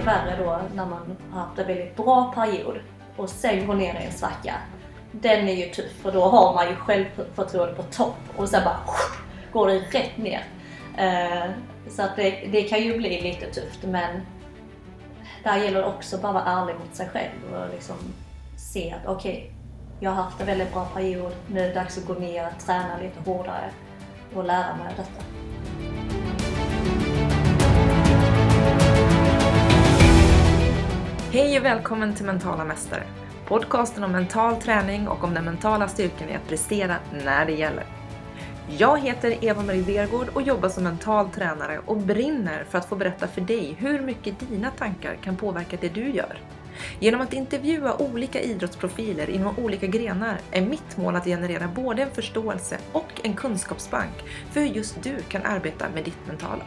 ännu värre då när man har haft en väldigt bra period och sen går ner i en svacka. Den är ju tuff för då har man ju självförtroende på topp och sen bara går det rätt ner. Eh, så att det, det kan ju bli lite tufft men där gäller det också bara att vara ärlig mot sig själv och liksom se att okej, okay, jag har haft en väldigt bra period, nu är det dags att gå ner, träna lite hårdare och lära mig detta. Hej och välkommen till Mentala Mästare! Podcasten om mental träning och om den mentala styrkan i att prestera när det gäller. Jag heter Eva-Marie Vergård och jobbar som mental tränare och brinner för att få berätta för dig hur mycket dina tankar kan påverka det du gör. Genom att intervjua olika idrottsprofiler inom olika grenar är mitt mål att generera både en förståelse och en kunskapsbank för hur just du kan arbeta med ditt mentala.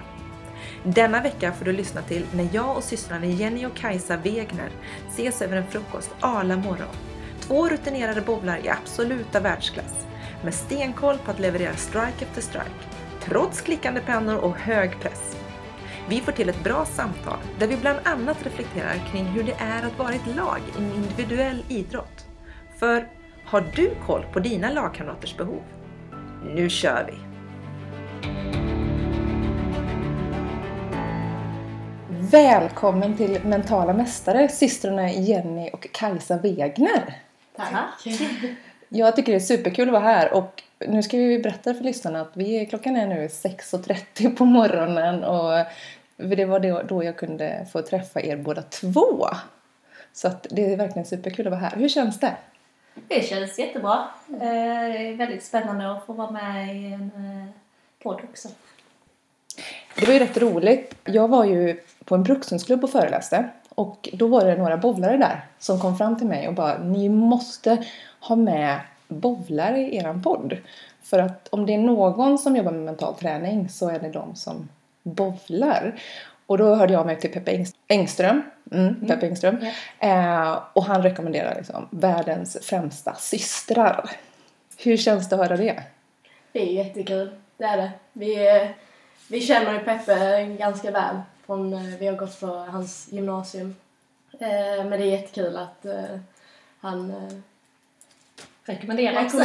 Denna vecka får du lyssna till när jag och systrarna Jenny och Kajsa Wegner ses över en frukost alla morgon. Två rutinerade bowlar i absoluta världsklass med stenkoll på att leverera strike efter strike, trots klickande pennor och hög press. Vi får till ett bra samtal där vi bland annat reflekterar kring hur det är att vara ett lag i en individuell idrott. För har du koll på dina lagkamraters behov? Nu kör vi! Välkommen till Mentala Mästare, systrarna Jenny och Kajsa Wegner. Tack! Jag tycker det är superkul att vara här och nu ska vi berätta för lyssnarna att vi, klockan är nu 6.30 på morgonen och det var då jag kunde få träffa er båda två. Så att det är verkligen superkul att vara här. Hur känns det? Det känns jättebra. Eh, det är väldigt spännande att få vara med i en eh, podd också. Det var ju rätt roligt. Jag var ju på en brukshundsklubb och föreläste. Och då var det några bowlare där som kom fram till mig och bara Ni måste ha med bowlare i eran podd. För att om det är någon som jobbar med mental träning så är det de som bowlar. Och då hörde jag mig till Peppe Engström. Mm, mm. Peppe Engström. Yeah. Eh, och han rekommenderar liksom världens främsta systrar. Hur känns det att höra det? Det är jättekul. Det är det. Vi, eh, vi känner ju Peppe ganska väl. Från, eh, vi har gått på hans gymnasium. Eh, men det är jättekul att eh, han eh, rekommenderar också.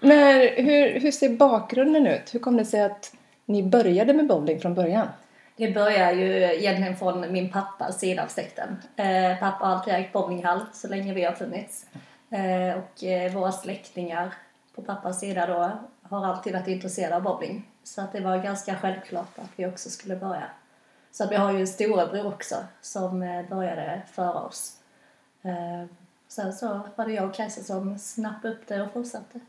Men hur, hur ser bakgrunden ut? Hur kom det sig att ni började med bowling från början? Det börjar ju egentligen från min pappas sida av släkten. Eh, pappa har alltid ägt bowlinghall så länge vi har funnits. Eh, och eh, våra släktingar på pappas sida då har alltid varit intresserade av bowling. Så att det var ganska självklart att vi också skulle börja. Så att vi har ju en storebror också som eh, började före oss. Eh, sen så var det jag och Kajsa som snappade upp det och fortsatte.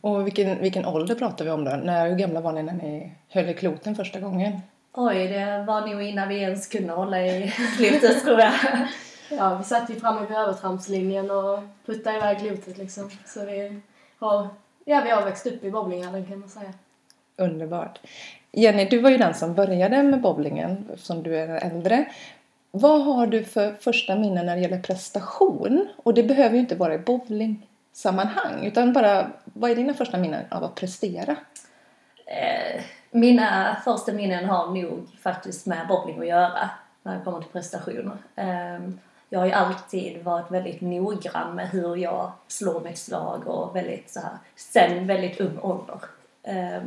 Och vilken, vilken ålder pratar vi om då? När, hur gamla var ni när ni höll i kloten första gången? Oj, det var nog innan vi ens kunde hålla i klotet tror jag. ja, vi satt ju framme vid övertrampslinjen och puttade iväg klotet liksom. Så vi har, ja, vi har växt upp i bowlinghallen kan man säga. Underbart. Jenny, du var ju den som började med bowlingen som du är äldre. Vad har du för första minnen när det gäller prestation? Och det behöver ju inte vara i bowlingsammanhang utan bara vad är dina första minnen av att prestera? Eh, mina första minnen har nog faktiskt med bowling att göra när det kommer till prestation. Eh, jag har ju alltid varit väldigt noggrann med hur jag slår mitt slag och väldigt så här, sen väldigt ung ålder. Eh,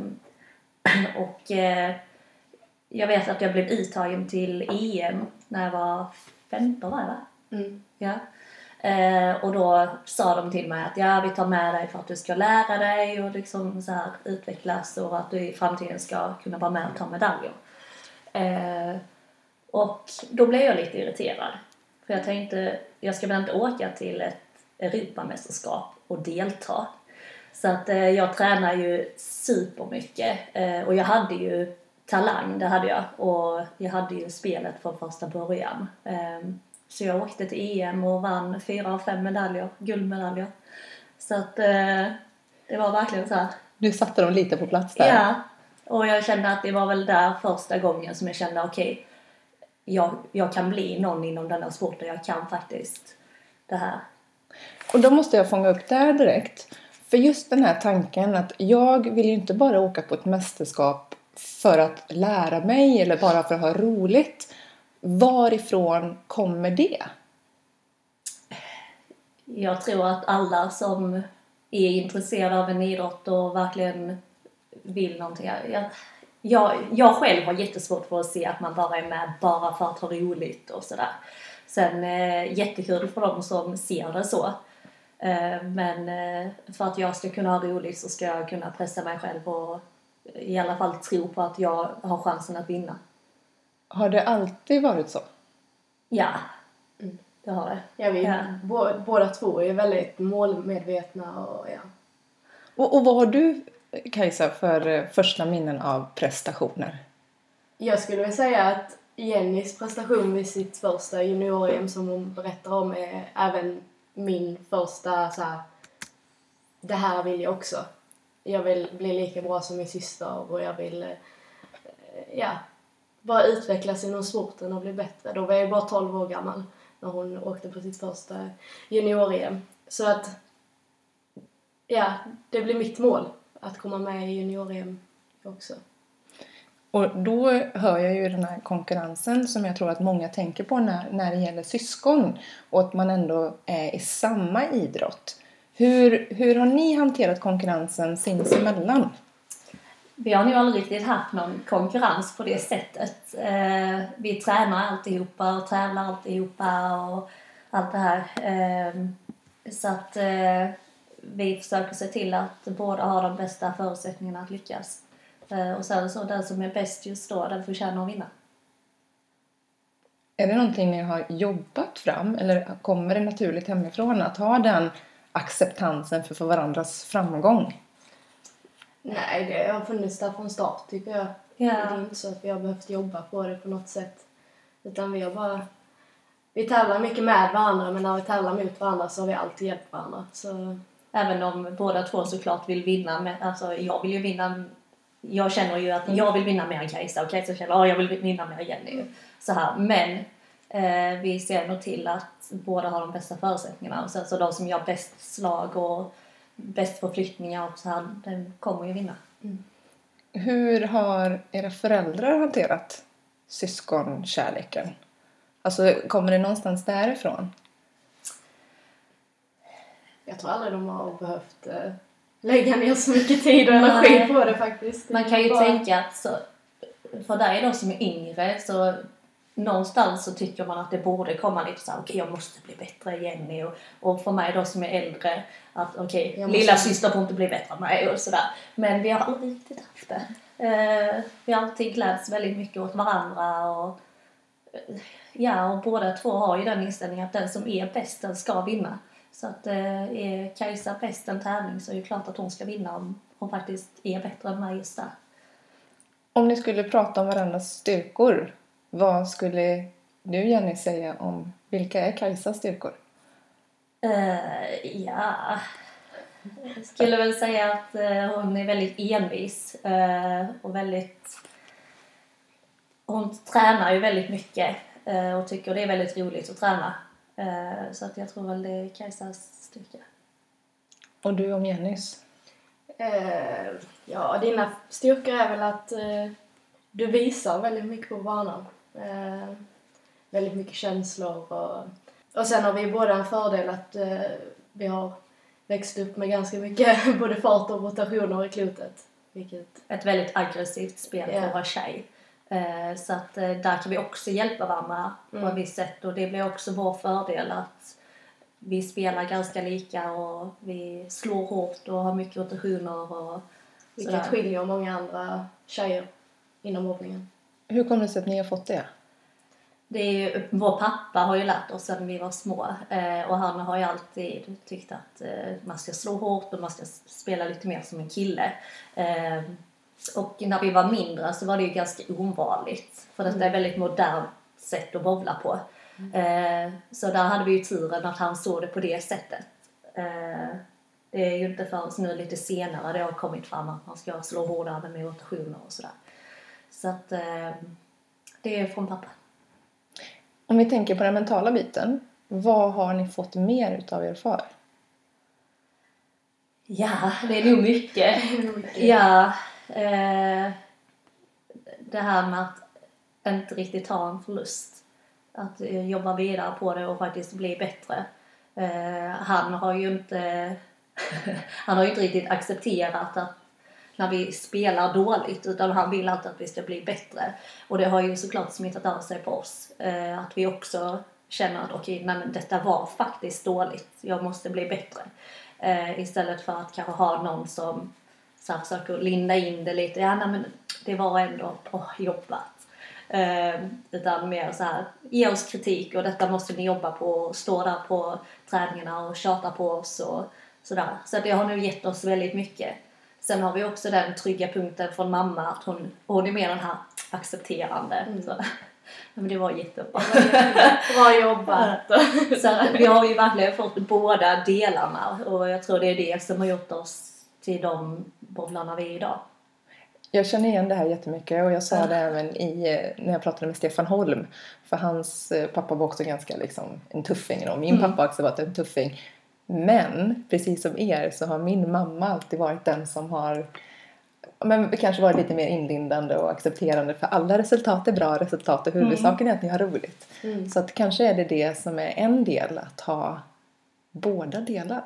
och eh, jag vet att jag blev uttagen till EM när jag var 15 var jag va? Mm. Ja. Eh, och då sa de till mig att ja, vi tar med dig för att du ska lära dig och liksom så här utvecklas och att du i framtiden ska kunna vara med och ta medaljer. Eh, och då blev jag lite irriterad. För jag tänkte, jag ska väl inte åka till ett Europamästerskap och delta. Så att eh, jag tränar ju supermycket eh, och jag hade ju talang, det hade jag. Och jag hade ju spelet från första början. Eh, så jag åkte till EM och vann fyra av fem medaljer, guldmedaljer. Så att eh, det var verkligen så här. Du satte dem lite på plats där? Ja. Och jag kände att det var väl där första gången som jag kände okej, okay, jag, jag kan bli någon inom den här sporten. Jag kan faktiskt det här. Och då måste jag fånga upp det här direkt. För just den här tanken att jag vill ju inte bara åka på ett mästerskap för att lära mig eller bara för att ha roligt. Varifrån kommer det? Jag tror att alla som är intresserade av en idrott och verkligen vill någonting. Jag, jag, jag själv har jättesvårt för att se att man bara är med bara för att ha roligt och sådär. Sen eh, jättekul för de som ser det så. Eh, men eh, för att jag ska kunna ha roligt så ska jag kunna pressa mig själv och i alla fall tro på att jag har chansen att vinna. Har det alltid varit så? Ja, det har det. Ja, vi, Ja. bå- båda två är väldigt målmedvetna och ja. Och, och vad har du, Kajsa, för eh, första minnen av prestationer? Jag skulle väl säga att Jennys prestation vid sitt första junior som hon berättar om är även min första så här, det här vill jag också. Jag vill bli lika bra som min syster och jag vill, eh, ja, bara utvecklas inom sporten och bli bättre. Då var jag bara 12 år gammal när hon åkte på sitt första junior Så att, ja, det blir mitt mål att komma med i junior också. Och då hör jag ju den här konkurrensen som jag tror att många tänker på när, när det gäller syskon och att man ändå är i samma idrott. Hur, hur har ni hanterat konkurrensen sinsemellan? Vi har nog aldrig riktigt haft någon konkurrens på det sättet. Eh, vi tränar alltihopa och tävlar alltihopa och allt det här. Ehm, så att eh, vi försöker se till att båda har de bästa förutsättningarna att lyckas. Eh, och sen så den som är bäst just då, den förtjänar att vinna. Är det någonting ni har jobbat fram eller kommer det naturligt hemifrån att ha den acceptansen för, för varandras framgång? Nej, det har funnits där från start tycker jag. Ja. Det är inte så att vi har behövt jobba på det på något sätt. Utan vi har bara... Vi tävlar mycket med varandra men när vi tävlar mot varandra så har vi alltid hjälpt varandra. Så Även om båda två såklart vill vinna. Men, alltså, jag vill ju vinna. Jag känner ju att jag vill vinna mer än Kajsa och Kajsa känner att jag vill vinna mer än Jenny. Så här. Men eh, vi ser nog till att båda har de bästa förutsättningarna. Och sen så de som gör bäst slag och bäst förflyttningar och så här, den kommer ju vinna. Hur har era föräldrar hanterat syskonkärleken? Alltså, kommer det någonstans därifrån? jag tror aldrig de har behövt eh, lägga ner så mycket tid och energi på det faktiskt. Man kan ju Bara- tänka att så, för dig då som är yngre så någonstans så tycker man att det borde komma lite så här, okej jag måste bli bättre Jenny och, och för mig då som är äldre att okej Jag måste- lilla syster får inte bli bättre än mig och sådär. Men vi har aldrig riktigt haft det. Eh, vi har alltid gläds väldigt mycket åt varandra och eh, ja och båda två har ju den inställningen att den som är bäst den ska vinna. Så att eh, är Kajsa bäst en tävling så är det klart att hon ska vinna om hon faktiskt är bättre än mig just där. Om ni skulle prata om varandras styrkor, vad skulle du Jenny säga om vilka är Kajsas styrkor? Eh, ja, jag skulle väl säga att eh, hon är väldigt envis eh, och väldigt... Hon tränar ju väldigt mycket och tycker det är väldigt roligt att träna. Eh, så att jag tror väl det är Kajsas styrka. Och du om Jennys? Eh, ja, dina styrkor är väl att eh, du visar väldigt mycket på banan. Eh, väldigt mycket känslor och, och sen har vi båda en fördel att eh, vi har växt upp med ganska mycket både fart och rotationer i klotet. Vilket, Ett väldigt aggressivt spel för att vara tjej. Eh, så att eh, där kan vi också hjälpa varandra på Mm. ett visst sätt och det blir också vår fördel att vi spelar ganska lika och vi slår hårt och har mycket rotationer och vilket sådär. skiljer många andra tjejer inom hoppningen. Hur kommer det sig att ni har fått det? Det är ju, vår pappa har ju lärt oss sedan vi var små eh, och han har ju alltid tyckt att eh, man ska slå hårt och man ska spela lite mer som en kille. Eh, och när vi var mindre så var det ju ganska ovanligt för detta är ett väldigt modernt sätt att bowla på. Eh, så där hade vi ju turen att han såg det på det sättet. Eh, det är ju inte förrän nu lite senare det har kommit fram att man ska slå hårdare med rotationer och sådär. Så att eh, det är från pappa. Om vi tänker på den mentala biten, vad har ni fått mer utav er far? Ja, det är nog mycket. Ja, eh, det här med att inte riktigt ta en förlust. Att eh, jobba vidare på det och faktiskt bli bättre. Eh, han har ju inte han har ju inte riktigt accepterat att när vi spelar dåligt utan han vill alltid att vi ska bli bättre. Och det har ju såklart smittat av sig på oss. Eh, att vi också känner att okej, okay, men detta var faktiskt dåligt. Jag måste bli bättre. Eh, istället för att kanske ha någon som så här, försöker linda in det lite. Ja, nej, men det var ändå bra jobbat. Eh, utan mer så här, ge oss kritik och detta måste ni jobba på och stå där på träningarna och tjata på oss och sådär. Så det har nog gett oss väldigt mycket. Sen har vi också den trygga punkten från mamma att hon, hon är mer den här accepterande. Mm. Så. Men det var jättebra. Bra jobbat! så vi har ju verkligen fått båda delarna och jag tror det är det som har gjort oss till de bowlarna vi är idag. Jag känner igen det här jättemycket och jag sa det även i, när jag pratade med Stefan Holm. För hans eh, pappa var också ganska liksom en tuffing och min mm. pappa har också varit en tuffing. Men precis som er så har min mamma alltid varit den som har men kanske varit lite mer inlindande och accepterande för alla resultat är bra resultat och huvudsaken mm. är att ni har roligt. Mm. Så att kanske är det det som är en del att ha båda delar.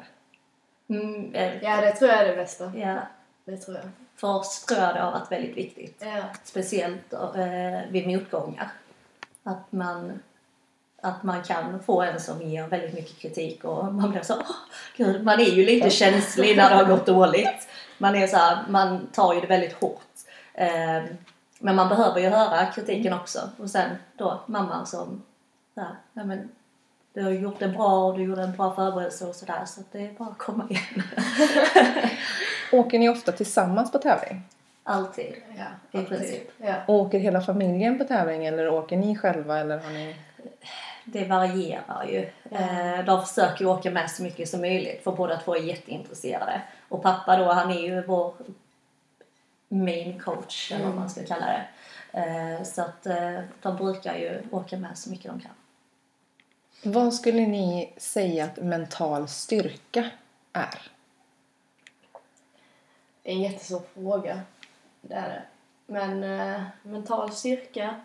Mm, ja, det tror jag är det bästa. Ja. Det tror jag. För oss tror jag det har varit väldigt viktigt. Ja. Speciellt eh, vid motgångar. Att man att man kan få en som ger väldigt mycket kritik och man blir så oh, gud, man är ju lite känslig när det har gått dåligt. Man är så här, man tar ju det väldigt hårt. Eh, men man behöver ju höra kritiken också. Och sen då mamman som så här, ja men du har gjort det bra och du gjorde en bra förberedelse och sådär så det är bara att komma igen. Åker ni ofta tillsammans på tävling? Alltid, ja, i princip. Ja. Åker hela familjen på tävling eller åker ni själva eller har ni? det varierar ju. Mm. De försöker ju åka med så mycket som möjligt för båda två är jätteintresserade. Och pappa då, han är ju vår main coach eller vad man ska kalla det. Eh, så att eh, de brukar ju åka med så mycket de kan. Vad skulle ni säga att mental styrka är? En jättesvår fråga. Det är det. Men eh, mental styrka,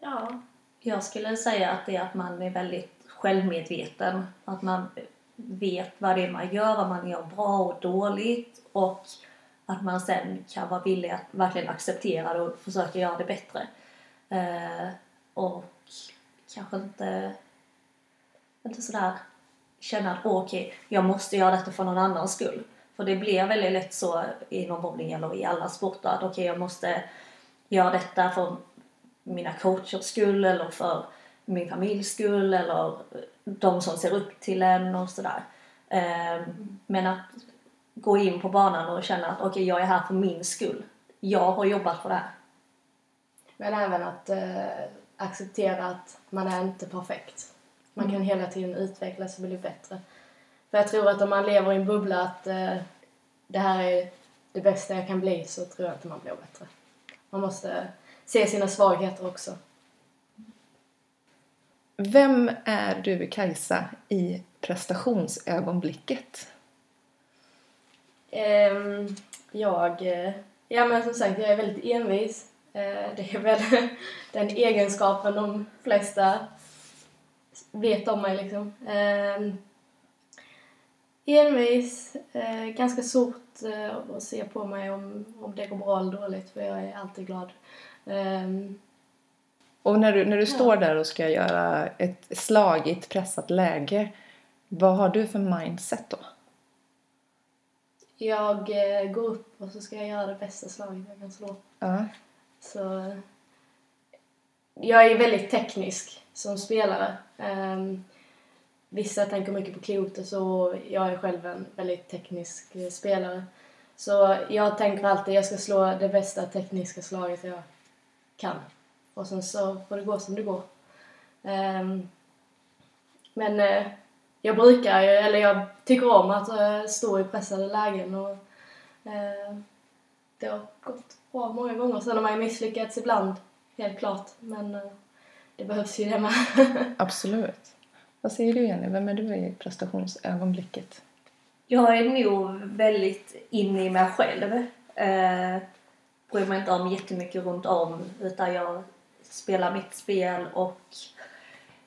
ja, jag skulle säga att det är att man är väldigt självmedveten. Att man vet vad det är man gör, vad man gör bra och dåligt och att man sen kan vara villig att verkligen acceptera det och försöka göra det bättre. Eh, och kanske inte, inte sådär känna att okej, okay, jag måste göra detta för någon annans skull. För det blir väldigt lätt så inom bowling eller i alla sporter att okej, okay, jag måste göra detta för mina coachers skull eller för min familjs skull eller de som ser upp till en och sådär. Ehm, men att gå in på banan och känna att okej, okay, jag är här för min skull. Jag har jobbat för det här. Men även att äh, acceptera att man är inte perfekt. Man kan mm. hela tiden utvecklas och bli bättre. För jag tror att om man lever i en bubbla att eh, det här är det bästa jag kan bli så tror jag inte man blir bättre. Man måste se sina svagheter också. Vem är du, Kajsa, i prestationsögonblicket? Um, jag, eh, ja men som sagt, jag är väldigt envis. Uh, det är väl den egenskapen de flesta vet om mig liksom. Uh, envis, uh, ganska svårt uh, att se på mig om, om det går bra eller dåligt för jag är alltid glad. Um, och när du, när du ja. står där och ska göra ett slag i ett pressat läge, vad har du för mindset då? Jag eh, går upp och så ska jag göra det bästa slaget jag kan slå. Ja. Så jag är väldigt teknisk som spelare. Um, vissa tänker mycket på klotet och jag är själv en väldigt teknisk eh, spelare. Så jag tänker alltid att jag ska slå det bästa tekniska slaget jag kan. Och sen så får det gå som det går. Um, men uh, jag brukar ju, eller jag tycker om att uh, stå i pressade lägen och uh, det har gått bra många gånger. Sen har man ju misslyckats ibland, helt klart. Men det behövs ju med. Absolut. Vad säger du Jenny, vem är du i prestationsögonblicket? Jag är nog väldigt inne i mig själv bryr mig inte om jättemycket runt om utan jag spelar mitt spel och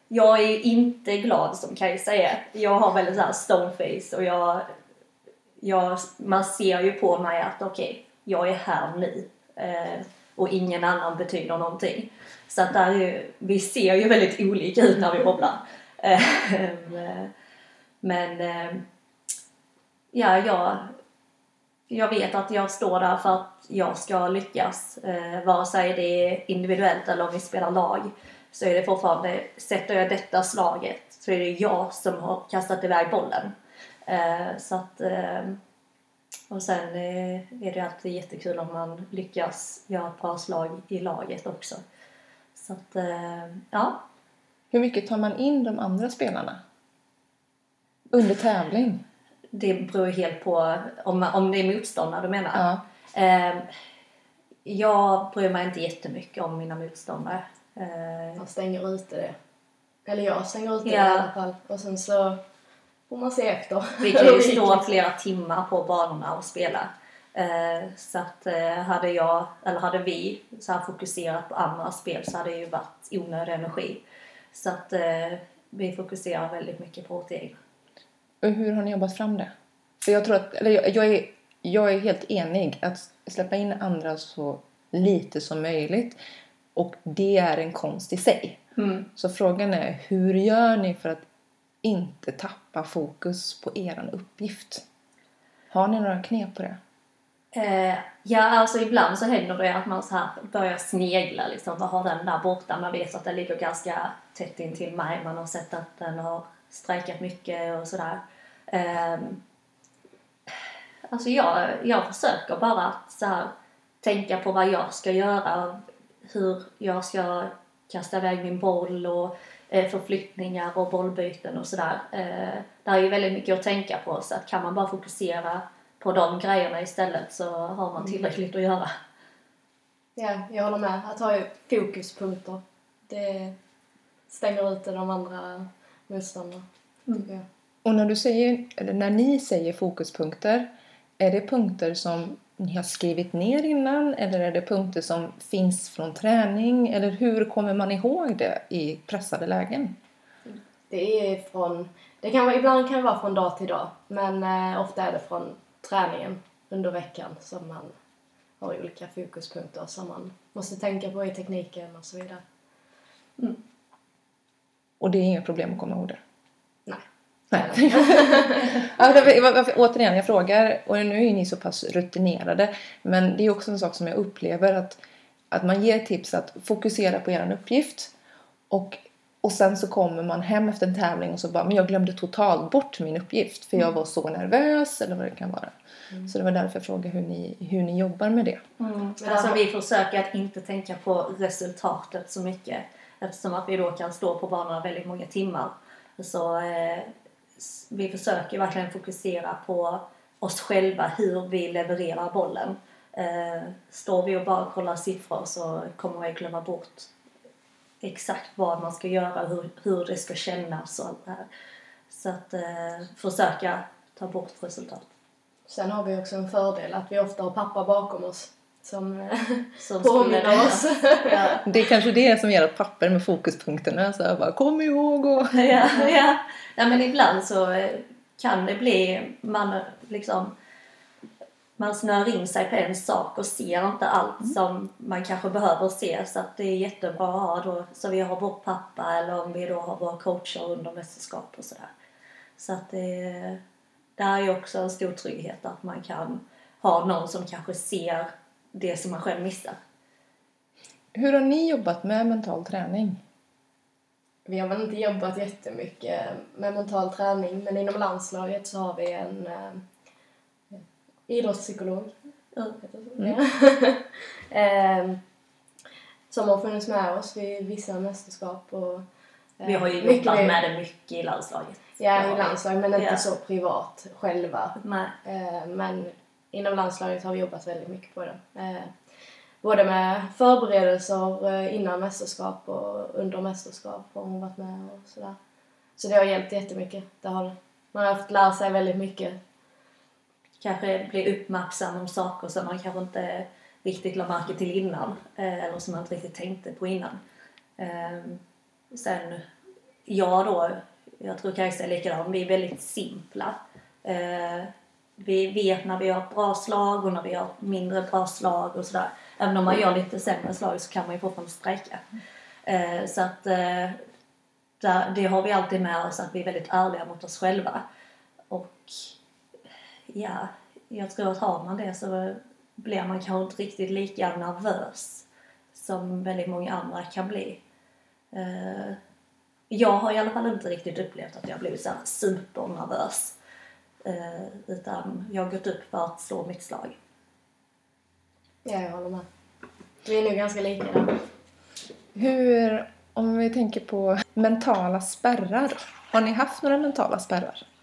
jag är ju inte glad som Kajsa är. Jag har väldigt såhär stoneface och jag, jag, man ser ju på mig att okej, okay, jag är här nu eh, och ingen annan betyder någonting. Så att där är, vi ser ju väldigt olika ut när vi bobblar. Eh, men eh, ja, jag, jag vet att jag står där för att jag ska lyckas. Eh, vare sig det är individuellt eller om vi spelar lag så är det fortfarande, sätter jag detta slaget så är det jag som har kastat iväg bollen. Så att, och sen är det alltid jättekul om man lyckas göra ett bra slag i laget också. Så att, eh, ja. Hur mycket tar man in de andra spelarna? Under tävling? Det beror helt på om, om det är motståndare du menar. Ja. Eh, jag bryr mig inte jättemycket om mina motståndare. Eh, Man stänger ute det. Eller jag stänger ute Ja. det i alla fall. Och sen så får man se efter. vi kan ju stå flera timmar på banorna och spela. Eh, så att eh, hade jag, eller hade vi så här fokuserat på andra spel så hade det ju varit onödig energi. Så att eh, vi fokuserar väldigt mycket på vårt egna. Och hur har ni jobbat fram det? För jag tror att, eller jag, jag, är, jag är helt enig att släppa in andra så lite som möjligt. Och det är en konst i sig. Mm. Så frågan är, hur gör ni för att inte tappa fokus på er uppgift? Har ni några knep på det? Eh, ja, alltså ibland så händer det att man så här börjar snegla liksom. Vad har den där borta? Man vet att den ligger ganska tätt in till mig. Man har sett att den har strejkat mycket och sådär. Eh, alltså jag, jag försöker bara att så här, tänka på vad jag ska göra. Hur jag ska kasta iväg min boll och eh, förflyttningar och bollbyten och sådär. Eh, det är ju väldigt mycket att tänka på så att kan man bara fokusera på de grejerna istället så har man tillräckligt att göra. Ja, jag håller med. Att ha fokuspunkter. Det stänger ute de andra motståndarna. tycker jag. Och när, du säger, eller när ni säger fokuspunkter, är det punkter som ni har skrivit ner innan eller är det punkter som finns från träning? Eller hur kommer man ihåg det i pressade lägen? Det är från, det kan ibland kan det vara från dag till dag, men eh, ofta är det från träningen under veckan som man har olika fokuspunkter som man måste tänka på i tekniken och så vidare. Och det är inga problem att komma ihåg det? Nej. Ja, återigen, jag frågar, och nu är ju ni så pass rutinerade, men det är också en sak som jag upplever att, att man ger tips att fokusera på er uppgift och, och sen så kommer man hem efter en tävling och så bara, men jag glömde totalt bort min uppgift för jag var så nervös eller vad det kan vara. Så det var därför jag frågade hur ni, hur ni jobbar med det. Alltså vi försöker att inte tänka på resultatet så mycket eftersom att vi då kan stå på banorna väldigt många timmar. Så eh, vi försöker verkligen fokusera på oss själva, hur vi levererar bollen. Eh, står vi och bara kollar siffror så kommer vi glömma bort exakt vad man ska göra, hur, hur det ska kännas och allt det här. Så att eh, försöka ta bort resultat. Sen har vi också en fördel att vi ofta har pappa bakom oss som eh, Som påminner oss. ja. Det är kanske det som gör att papper med fokuspunkterna så jag bara, kom ihåg och... ja, ja. ja, men ibland så eh, kan det bli, man liksom, man snör in sig på en sak och ser inte allt som man kanske behöver se. Så att det är jättebra att ha då, så vi har vår pappa eller om vi då har våra coacher under mästerskap och sådär. Så att det, det är ju också en stor trygghet att man kan ha någon som kanske ser det som man själv missar. Hur har ni jobbat med mental träning? Vi har väl inte jobbat jättemycket med mental träning men inom landslaget så har vi en eh, idrottspsykolog Mm. eh, som har funnits med oss vid vissa mästerskap. Och, eh, Vi har ju mycket jobbat med det mycket i landslaget. Ja, i landslaget men inte Ja. så privat själva. Eh, men inom landslaget har vi jobbat väldigt mycket på det. Eh, både med förberedelser eh, innan mästerskap och under mästerskap har hon varit med och sådär. Så det har hjälpt jättemycket. Det har det. Man har fått lära sig väldigt mycket kanske bli uppmärksam om saker som man kanske inte riktigt la märke till innan. Eh, eller som man inte riktigt tänkte på innan. Ehm, sen, jag då, jag tror Kajsa är likadan, vi är väldigt simpla. Eh, vi vet när vi har bra slag och när vi har mindre bra slag och sådär. Även om man gör lite sämre slag så kan man ju fortfarande strejka. Eh, så att det har vi alltid med oss att vi är väldigt ärliga mot oss själva. Och ja, jag tror att har man det så blir man kanske inte riktigt lika nervös som väldigt många andra kan bli. Eh, jag har i alla fall inte riktigt upplevt att jag blivit så här supernervös. Eh, utan jag har gått upp för att slå mitt slag. Ja, jag håller med. Vi är nog ganska lika där. Hur, om vi tänker på mentala spärrar. Har ni haft några mentala spärrar?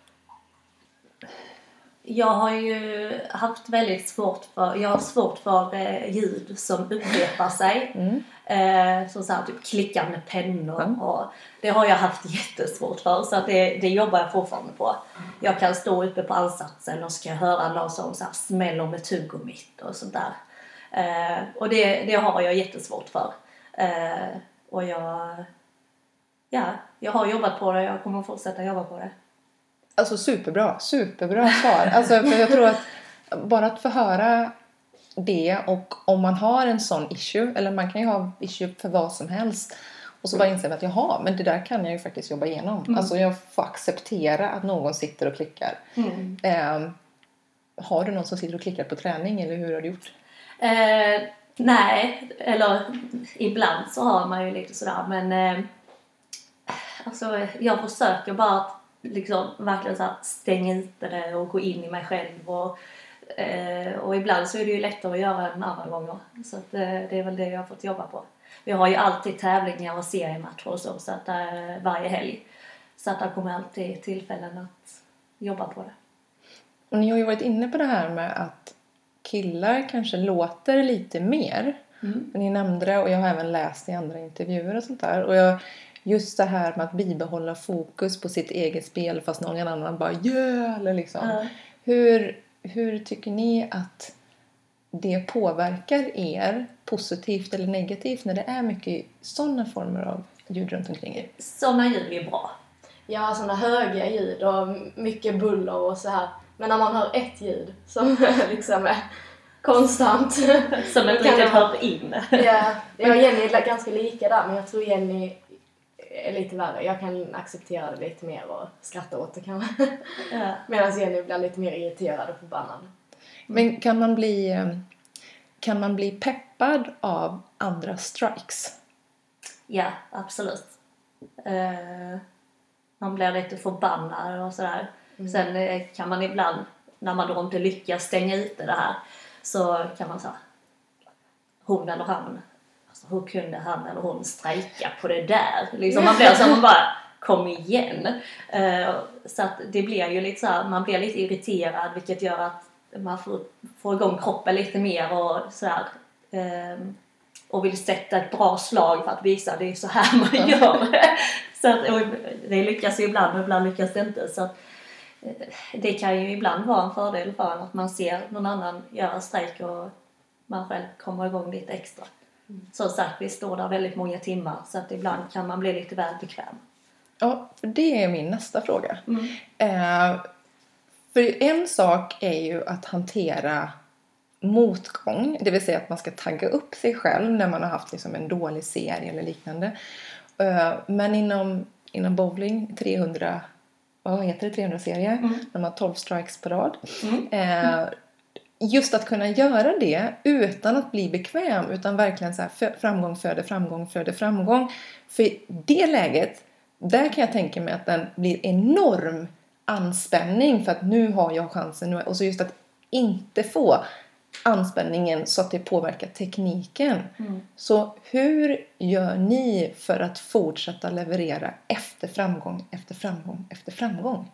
Jag har ju haft väldigt svårt för, jag har svårt för eh, ljud som upprepar sig. Mm. Eh, som så här, typ klickande pennor Mm. och det har jag haft jättesvårt för så att det, det jobbar jag fortfarande på. Jag kan stå uppe på ansatsen och jag höra någon som så här smäller med tuggummit och sånt där. Eh, och det, det har jag jättesvårt för. Eh, och jag, ja, jag har jobbat på det jag kommer fortsätta jobba på det. Alltså superbra, superbra svar. Alltså, för jag tror att bara att få höra det och om man har en sån issue, eller man kan ju ha issue för vad som helst och så bara inser man att jaha, men det där kan jag ju faktiskt jobba igenom. Alltså jag får acceptera att någon sitter och klickar. Eh, har du någon som sitter och klickar på träning eller hur har du gjort? Eh, nej, eller ibland så har man ju lite sådär men eh, alltså jag försöker bara att liksom verkligen så här stänga ute det och gå in i mig själv och, eh, och ibland så är det ju lättare att göra än andra gånger. Så att, eh, det är väl det jag har fått jobba på. Vi har ju alltid tävlingar och seriematcher och så, så att, eh, varje helg. Så att det kommer alltid tillfällen att jobba på det. Och ni har ju varit inne på det här med att killar kanske låter lite mer. Mm. Ni nämnde det och jag har även läst i andra intervjuer och sånt där. Och jag, just det här med att bibehålla fokus på sitt eget spel fast någon annan bara yeah! Eller liksom. Ja. Hur, hur tycker ni att det påverkar er positivt eller negativt när det är mycket sådana former av ljud runt omkring er? Sådana ljud är bra. Ja, sådana höga ljud och mycket buller och så här. Men när man hör ett ljud som liksom är konstant. Som det vara- hör in. Ja, jag och Jenny är ganska lika där men jag tror Jenny är lite värre. Jag kan acceptera det lite mer och skratta åt det kanske. Ja. Medan Jenny blir lite mer irriterad och förbannad. Men kan man bli, eh, kan man bli peppad av andra strikes? Ja, absolut. Eh, man blir lite förbannad och sådär. Sen eh, kan man ibland, när man då inte lyckas stänga ute det här, så kan man säga hon eller han, hur kunde han eller hon strejka på det där? Liksom, man blir så man bara, kom igen! Eh, så att det blir ju lite så här, man blir lite irriterad vilket gör att man får, får igång kroppen lite mer och sådär. ehm, och vill sätta ett bra slag för att visa att det är så här man gör. så att, det lyckas ju ibland och ibland lyckas det inte. Så att, eh, det kan ju ibland vara en fördel för en att man ser någon annan göra strejk och man själv kommer igång lite extra. Som sagt, vi står där väldigt många timmar så att ibland kan man bli lite väl bekväm. Ja, för det är min nästa fråga. Mm. Eh, för en sak är ju att hantera motgång, det vill säga att man ska tagga upp sig själv när man har haft liksom en dålig serie eller liknande. Eh, men inom, inom bowling, 300, vad heter det, 300 serie, Mm. när man har 12 strikes på rad. Mm. Eh, just att kunna göra det utan att bli bekväm utan verkligen så här, framgång föder framgång föder framgång. För i det läget, där kan jag tänka mig att den blir enorm anspänning för att nu har jag chansen. Och så just att inte få anspänningen så att det påverkar tekniken. Mm. Så hur gör ni för att fortsätta leverera efter framgång, efter framgång, efter framgång?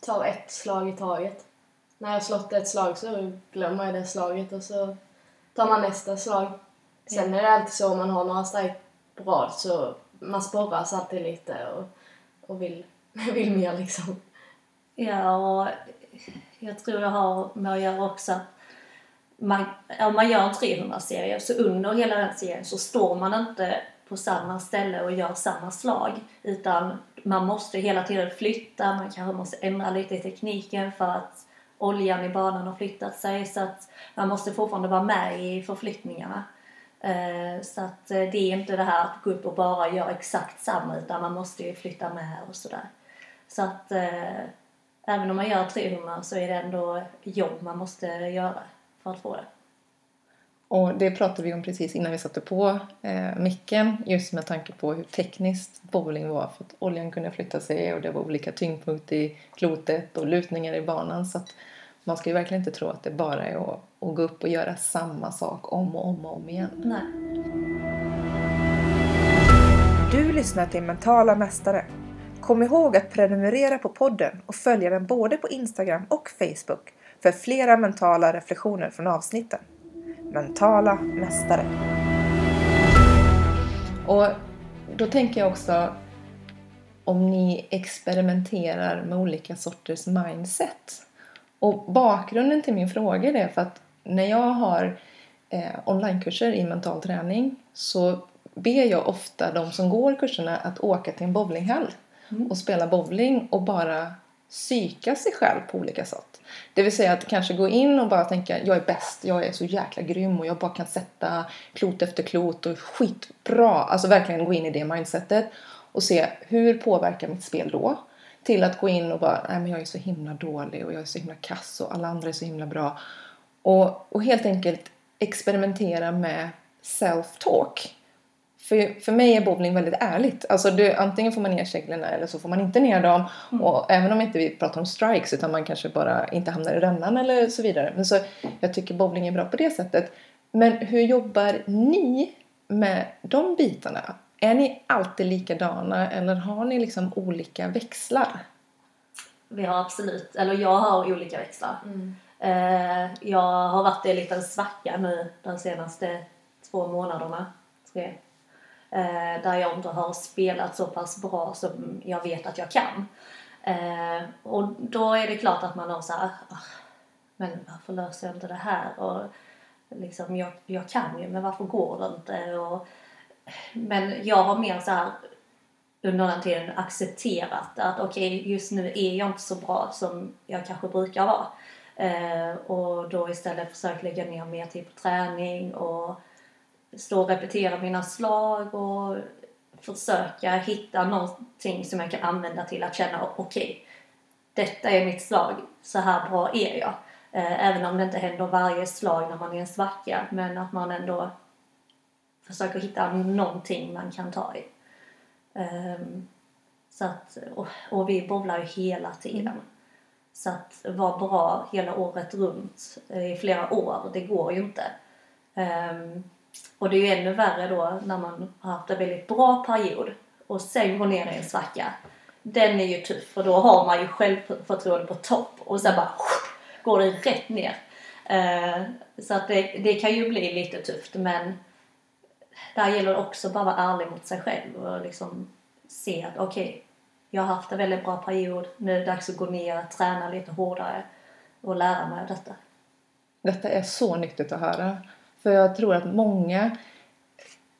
tar ett slag i taget. När jag slått ett slag så glömmer jag det slaget och så tar man nästa slag. Sen är det alltid så om man har några på rad så man sporras alltid lite och, och vill, vill mer liksom. Ja, och jag tror det har med att göra också att man, om man gör en 300-serie så under hela den serien så står man inte på samma ställe och gör samma slag. Utan man måste hela tiden flytta, man kanske måste ändra lite i tekniken för att oljan i banan har flyttat sig. Så att man måste fortfarande vara med i förflyttningarna. Eh, så att eh, det är inte det här att gå upp och bara göra exakt samma utan man måste ju flytta med och sådär. Så att eh, även om man gör 300 så är det ändå jobb man måste göra för att få det. Och det pratade vi om precis innan vi satte på eh, micken just med tanke på hur tekniskt bowling var för att oljan kunde flytta sig och det var olika tyngdpunkt i klotet och lutningar i banan så att man ska ju verkligen inte tro att det bara är att, att gå upp och göra samma sak om och om och om igen. Nej. Du lyssnar till Mentala Mästare. Kom ihåg att prenumerera på podden och följa den både på Instagram och Facebook för flera mentala reflektioner från avsnitten. Mentala Mästare. Och då tänker jag också om ni experimenterar med olika sorters mindset. Och bakgrunden till min fråga är för att när jag har eh, onlinekurser i mental träning så ber jag ofta de som går kurserna att åka till en bowlinghall och spela bowling och bara psyka sig själv på olika sätt. Det vill säga att kanske gå in och bara tänka jag är bäst, jag är så jäkla grym och jag bara kan sätta klot efter klot och skitbra. Alltså verkligen gå in i det mindsetet och se hur påverkar mitt spel då? Till att gå in och bara, nej men jag är så himla dålig och jag är så himla kass och alla andra är så himla bra. Och, och helt enkelt experimentera med self-talk. För, för mig är bowling väldigt ärligt. Alltså du, antingen får man ner käglorna eller så får man inte ner dem. Och även om inte vi pratar om strikes utan man kanske bara inte hamnar i rännan eller så vidare. Men så jag tycker bowling är bra på det sättet. Men hur jobbar ni med de bitarna? Är ni alltid likadana eller har ni liksom olika växlar? Vi har absolut, eller jag har olika växlar. Eh, jag har varit i en liten svacka nu de senaste två månaderna, tre. Eh, där jag inte har spelat så pass bra som jag vet att jag kan. Eh, och då är det klart att man har så här, ah, men varför löser jag inte det här? Och liksom, jag, jag kan ju, men varför går det inte? Och, men jag har mer så här under den tiden accepterat att okej, just nu är jag inte så bra som jag kanske brukar vara. Eh, och då istället försökt lägga ner mer tid på träning och stå och repetera mina slag och försöka hitta någonting som jag kan använda till att känna okej, detta är mitt slag, så här bra är jag. Eh, även om det inte händer varje slag när man är en svacka, men att man ändå försöker hitta någonting man kan ta i. Ehm, så att, och, och vi bowlar ju hela tiden. Så att vara bra hela året runt eh, i flera år, det går ju inte. Ehm, och det är ju ännu värre då när man har haft en väldigt bra period och sen går ner i en svacka. Den är ju tuff för då har man ju självförtroende på topp och sen bara går det rätt ner. Eh, så att det, det kan ju bli lite tufft men där gäller det också bara att vara ärlig mot sig själv och liksom se att okej, jag har haft en väldigt bra period, nu är det dags att gå ner, träna lite hårdare och lära mig av detta. Detta är så nyttigt att höra. För jag tror att många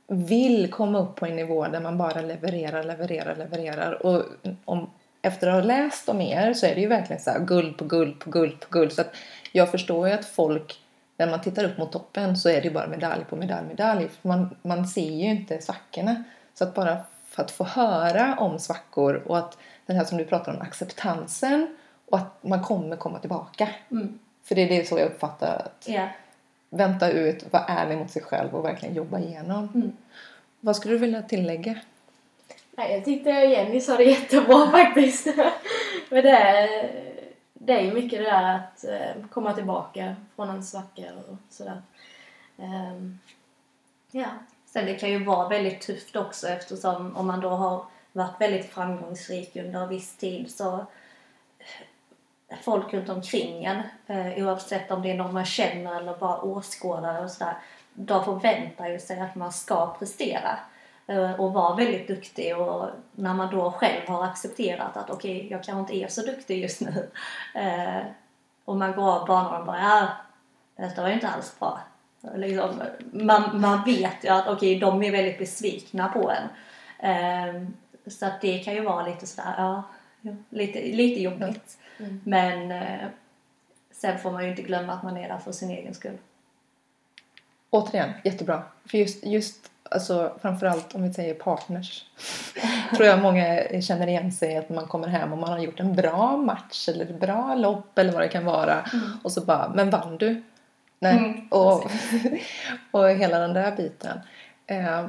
vill komma upp på en nivå där man bara levererar, levererar, levererar. Och om, efter att ha läst om er så är det ju verkligen så här guld på guld på guld på guld. Så att jag förstår ju att folk, när man tittar upp mot toppen så är det ju bara medalj på medalj, medalj. För man, man ser ju inte svackorna. Så att bara för att få höra om svackor och att den här som du pratar om, acceptansen och att man kommer komma tillbaka. Mm. För det är det så jag uppfattar att Ja. Vänta ut, vara ärlig mot sig själv och verkligen jobba igenom. Mm. Vad skulle du vilja tillägga? Nej, jag tyckte Jenny sa det jättebra faktiskt. Men det är, det är ju mycket det där att eh, komma tillbaka från en svacka och sådär. Ehm, ja. Sen det kan ju vara väldigt tufft också eftersom om man då har varit väldigt framgångsrik under en viss tid så folk runt omkring en, eh, oavsett om det är någon man känner eller bara åskådare och sådär, de förväntar ju sig att man ska prestera eh, och vara väldigt duktig och när man då själv har accepterat att okej, jag kanske inte är så duktig just nu eh, och man går av banan och bara ja, detta var ju inte alls bra. Liksom, man, man vet ju att okej, de är väldigt besvikna på en. Eh, så att det kan ju vara lite sådär, ja, ja, lite, lite jobbigt. Mm. Men eh, sen får man ju inte glömma att man är där för sin egen skull. Återigen, jättebra. För just, just alltså, framförallt om vi säger partners. tror jag många känner igen sig att man kommer hem och man har gjort en bra match eller ett bra lopp eller vad det kan vara. Och så bara, men vann du? Nej. Mm, och, och hela den där biten. Eh,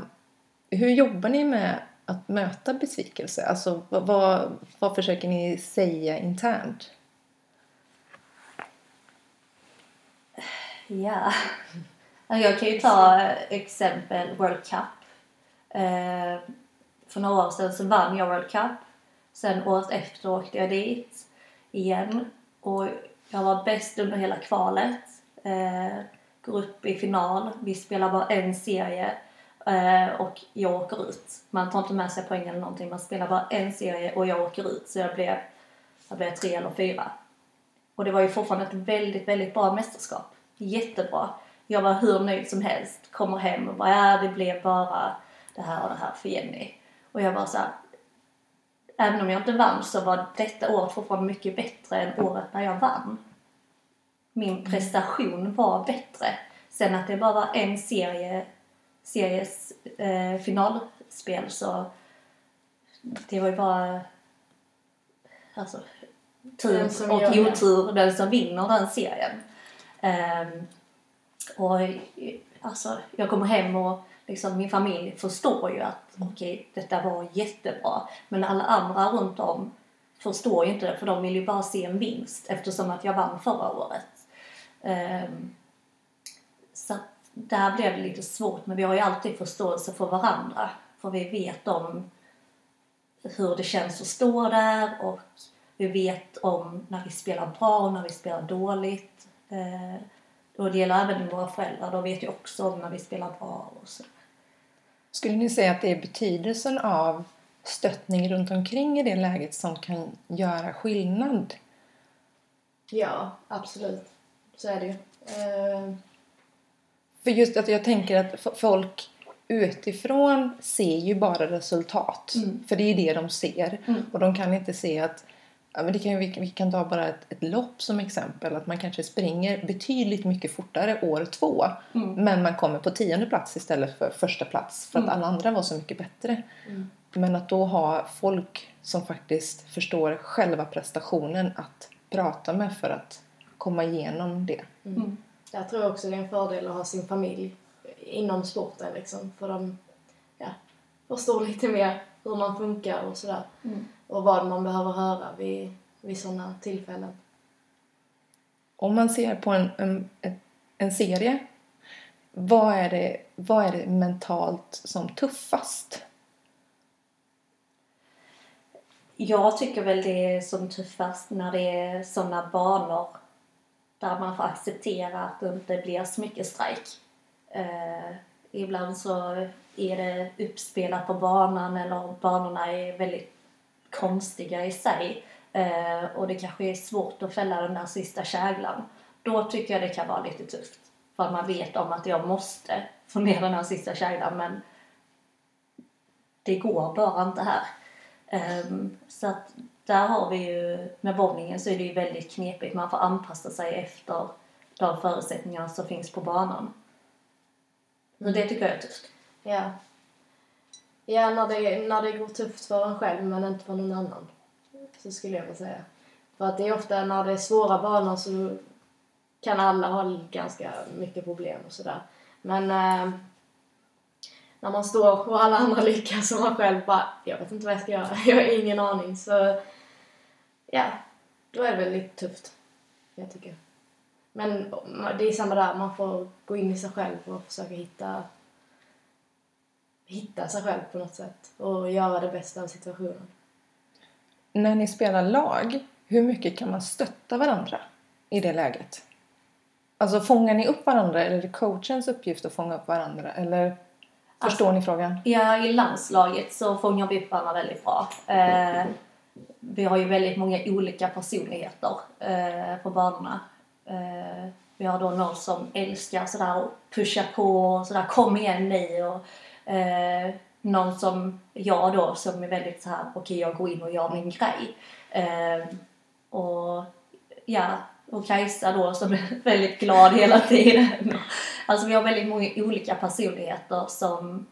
hur jobbar ni med att möta besvikelse? Alltså vad, vad, vad försöker ni säga internt? Ja. Jag kan ju ta exempel World Cup. Eh, för några år sedan så vann jag World Cup. Sen året efter åkte jag dit igen. Och jag var bäst under hela kvalet. Eh, går upp i final. Vi spelar bara en serie. Eh, och jag åker ut. Man tar inte med sig poäng eller någonting. Man spelar bara en serie och jag åker ut. Så jag blev, jag blev tre eller fyra. Och det var ju fortfarande ett väldigt, väldigt bra mästerskap. Jättebra. Jag var hur nöjd som helst. Kommer hem och bara, ja det blev bara det här och det här för Jenny. Och jag var så här, även om jag inte vann så var detta året fortfarande mycket bättre än året när jag vann. Min prestation var bättre. Sen att det bara var en serie, series eh, finalspel så det var ju bara alltså, tur och det. otur den som vinner den serien. Ehm, och alltså, jag kommer hem och liksom, min familj förstår ju att okej, detta var jättebra. Men alla andra runt om förstår ju inte det för de vill ju bara se en vinst eftersom att jag vann förra året. Att där blev det lite svårt men vi har ju alltid förståelse för varandra. För vi vet om hur det känns att stå där och vi vet om när vi spelar bra och när vi spelar dåligt. Eh, och det gäller även våra föräldrar, de vet ju också om när vi spelar bra och så. Skulle ni säga att det är betydelsen av stöttning runt omkring i det läget som kan göra skillnad? Ja, absolut. Så är det ju. Eh, För just att jag tänker att folk utifrån ser ju bara resultat. Mm. För det är det de ser. Mm. Och de kan inte se att Ja, men det kan, vi, vi kan ta bara ett, ett lopp som exempel. Att man kanske springer betydligt mycket fortare år två. Mm. Men man kommer på tionde plats istället för första plats. För att Mm. alla andra var så mycket bättre. Mm. Men att då ha folk som faktiskt förstår själva prestationen att prata med för att komma igenom det. Jag tror också det är en fördel att ha sin familj inom sporten liksom. För de ja, förstår lite mer hur man funkar och sådär. Mm. Och vad man behöver höra vid, vid sådana tillfällen. Om man ser på en, en, en- en serie, vad är, det, vad är det mentalt som tuffast? Jag tycker väl det är som tuffast när det är sådana banor där man får acceptera att det inte blir så mycket strejk. Eh, ibland så är det uppspelat på banan eller banorna är väldigt konstiga i sig. Eh, och det kanske är svårt att fälla den där sista käglan. Då tycker jag det kan vara lite tufft. För att man vet om att jag måste få ner den här sista käglan men det går bara inte här. Ehm, så att där har vi ju, med bowlingen så är det ju väldigt knepigt. Man får anpassa sig efter de förutsättningar som finns på banan. Så det tycker jag är tufft. Ja. Ja, när det, när det går tufft för en själv men inte för någon annan. Så skulle jag vilja säga. För att det är ofta när det är svåra banor så kan alla ha ganska mycket problem och sådär. Men eh, när man står och alla andra lyckas och man själv bara, jag vet inte vad jag ska göra, jag har ingen aning. Så ja, då är det väl lite tufft. Jag tycker. Men det är samma där, man får gå in i sig själv och försöka hitta hitta sig själv på något sätt och göra det bästa av situationen. När ni spelar lag, hur mycket kan man stötta varandra i det läget? Alltså fångar ni upp varandra eller är det coachens uppgift att fånga upp varandra? Eller förstår ni frågan? Ja, i landslaget så fångar vi upp varandra väldigt bra. Eh, vi har ju väldigt många olika personligheter eh, på banorna. Eh, vi har då någon som älskar sådär att pusha på och sådär kom igen ni och eh, någon som jag då som är väldigt såhär okej okay, jag går in och gör min grej. Eh, och ja, och Kajsa då som är väldigt glad hela tiden. Alltså vi har väldigt många olika personligheter som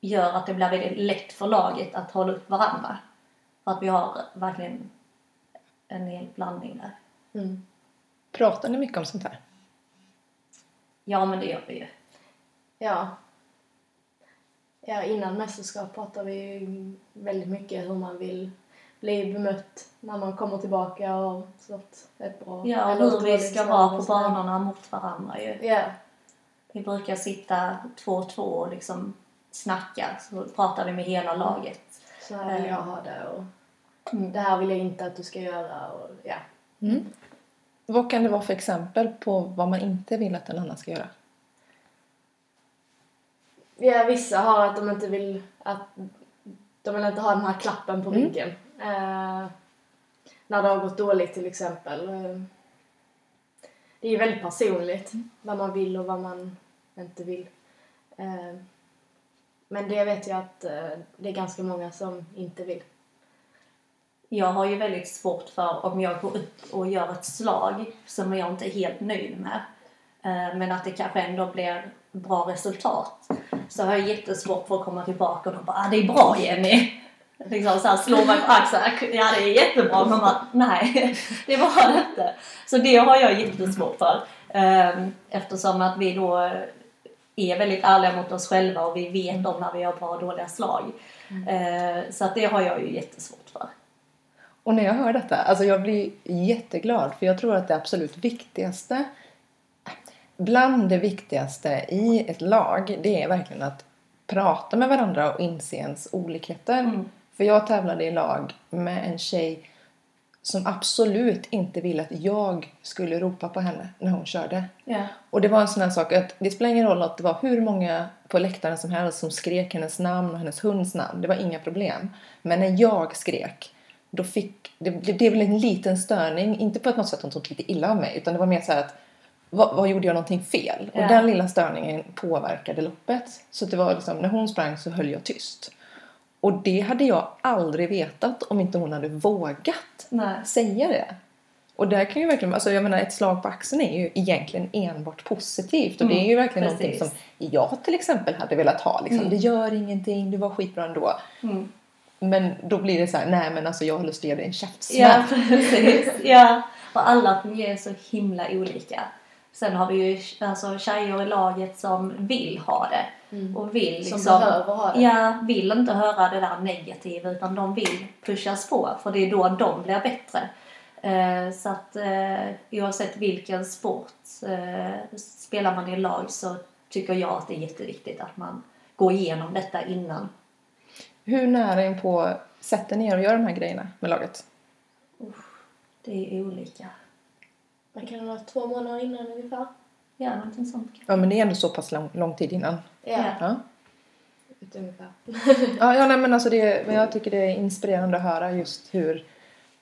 gör att det blir väldigt lätt för laget att hålla upp varandra. För att vi har verkligen en hel blandning där. Mm. Pratar ni mycket om sånt här? Ja, men det gör vi ju. Ja. Ja, innan mästerskap pratade vi väldigt mycket hur man vill bli bemött när man kommer tillbaka och sånt ett bra... Ja, och hur vi ska vara på banorna mot varandra ju. Ja. Vi brukar sitta två och två och liksom snacka, så pratar vi med hela laget. Så här vill jag ha det och mm. det här vill jag inte att du ska göra och ja. Mm. Vad kan det vara för exempel på vad man inte vill att en annan ska göra? Ja, vissa har att de inte vill att de vill inte ha den här klappen på mm. ryggen. Eh, när det har gått dåligt till exempel. Eh, det är väldigt personligt mm. vad man vill och vad man inte vill. Eh, men det vet jag att eh, det är ganska många som inte vill. Jag har ju väldigt svårt för om jag går upp och gör ett slag som jag inte är helt nöjd med eh, men att det kanske ändå blir bra resultat så har jag jättesvårt för att komma tillbaka och bara ah, det är bra Jenny liksom så här, slå mig på axeln. Ah, ja, det är jättebra. Man bara, nej, det var det inte. Så det har jag jättesvårt för. Eh, eftersom att vi då är väldigt ärliga mot oss själva och vi vet om när vi har bra och dåliga slag. Mm. Ehm, så att det har jag ju jättesvårt för. Och när jag hör detta, alltså jag blir jätteglad för jag tror att det absolut viktigaste bland det viktigaste i ett lag det är verkligen att prata med varandra och inse ens olikheter. Mm. För jag tävlade i lag med en tjej som absolut inte ville att jag skulle ropa på henne när hon körde. Yeah. Och det var en sån här sak att det spelar ingen roll att det var hur många på läktaren som helst som skrek hennes namn och hennes hunds namn. Det var inga problem. Men när jag skrek, då fick det, det, blev en liten störning. Inte på något sätt att hon tog lite illa av mig utan det var mer så att vad, vad, gjorde jag någonting fel? Yeah. Och den lilla störningen påverkade loppet. Så det var liksom, när hon sprang så höll jag tyst. Och det hade jag aldrig vetat om inte hon hade vågat Nej. säga det. Och där kan ju verkligen, alltså jag menar ett slag på axeln är ju egentligen enbart positivt och mm, det är ju mm, verkligen precis. någonting som jag till exempel hade velat ha liksom. Mm. Det gör ingenting, det var skitbra ändå. Mm. Men då blir det så här, nej men alltså jag har lust att ge dig en käftsmäll. Ja precis, ja. Och alla fungerar så himla olika. Sen har vi ju alltså, tjejer i laget som vill ha det. Mm. Och vill liksom, som behöver ha det. Ja, vill inte höra det där negativa utan de vill pushas på för det är då de blir bättre. Eh, så att eh, oavsett vilken sport eh, spelar man i lag så tycker jag att det är jätteviktigt att man går igenom detta innan. Hur nära in på sätter ni er och gör de här grejerna med laget? Det är olika. Man kan vara två månader innan ungefär. Ja, någonting sånt. Ja, men det är ändå så pass lång, lång tid innan. Ja. ja. Ja, ja nej, men alltså det, men jag tycker det är inspirerande att höra just hur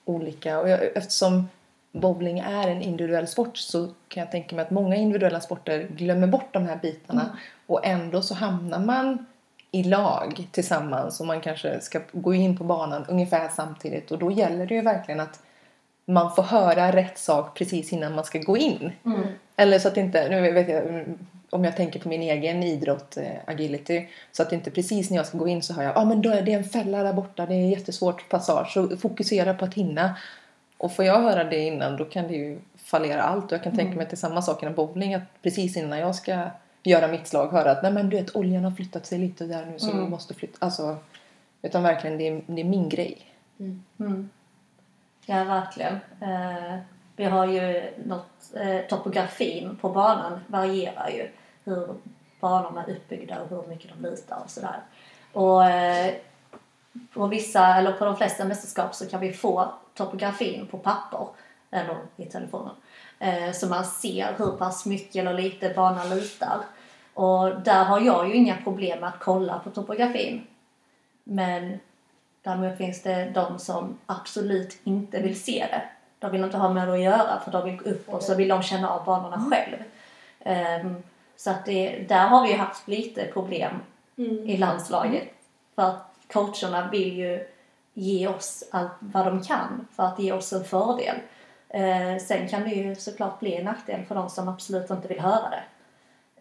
olika, och jag, eftersom bowling är en individuell sport så kan jag tänka mig att många individuella sporter glömmer bort de här bitarna mm. och ändå så hamnar man i lag tillsammans och man kanske ska gå in på banan ungefär samtidigt och då gäller det ju verkligen att man får höra rätt sak precis innan man ska gå in. Mm. Eller så att inte, nu vet jag om jag tänker på min egen idrott, eh, agility, så att inte precis när jag ska gå in så har jag, ja ah, men då är det en fälla där borta, det är jättesvårt passage, så fokusera på att hinna. Och får jag höra det innan då kan det ju fallera allt och jag kan mm. tänka mig att det är samma sak inom bowling, att precis innan jag ska göra mitt slag höra att nej men du vet oljan har flyttat sig lite där nu så mm. du måste flytta, alltså utan verkligen det är, det är min grej. Mm. mm. Ja, verkligen. Eh, vi har ju något, eh, topografin på banan varierar ju hur banorna är uppbyggda och hur mycket de lutar och sådär. Och eh, på vissa, eller på de flesta mästerskap så kan vi få topografin på papper eller i telefonen. Eh, så man ser hur pass mycket eller lite banan lutar. Och där har jag ju inga problem med att kolla på topografin. Men Däremot finns det de som absolut inte vill se det de vill inte ha med det att göra för de vill gå upp och så vill de känna av banorna själv. Ehm, så att det, där har vi ju haft lite problem Mm. i landslaget. För att coacherna vill ju ge oss allt vad de kan för att ge oss en fördel. Eh, sen kan det ju såklart bli en nackdel för de som absolut inte vill höra det.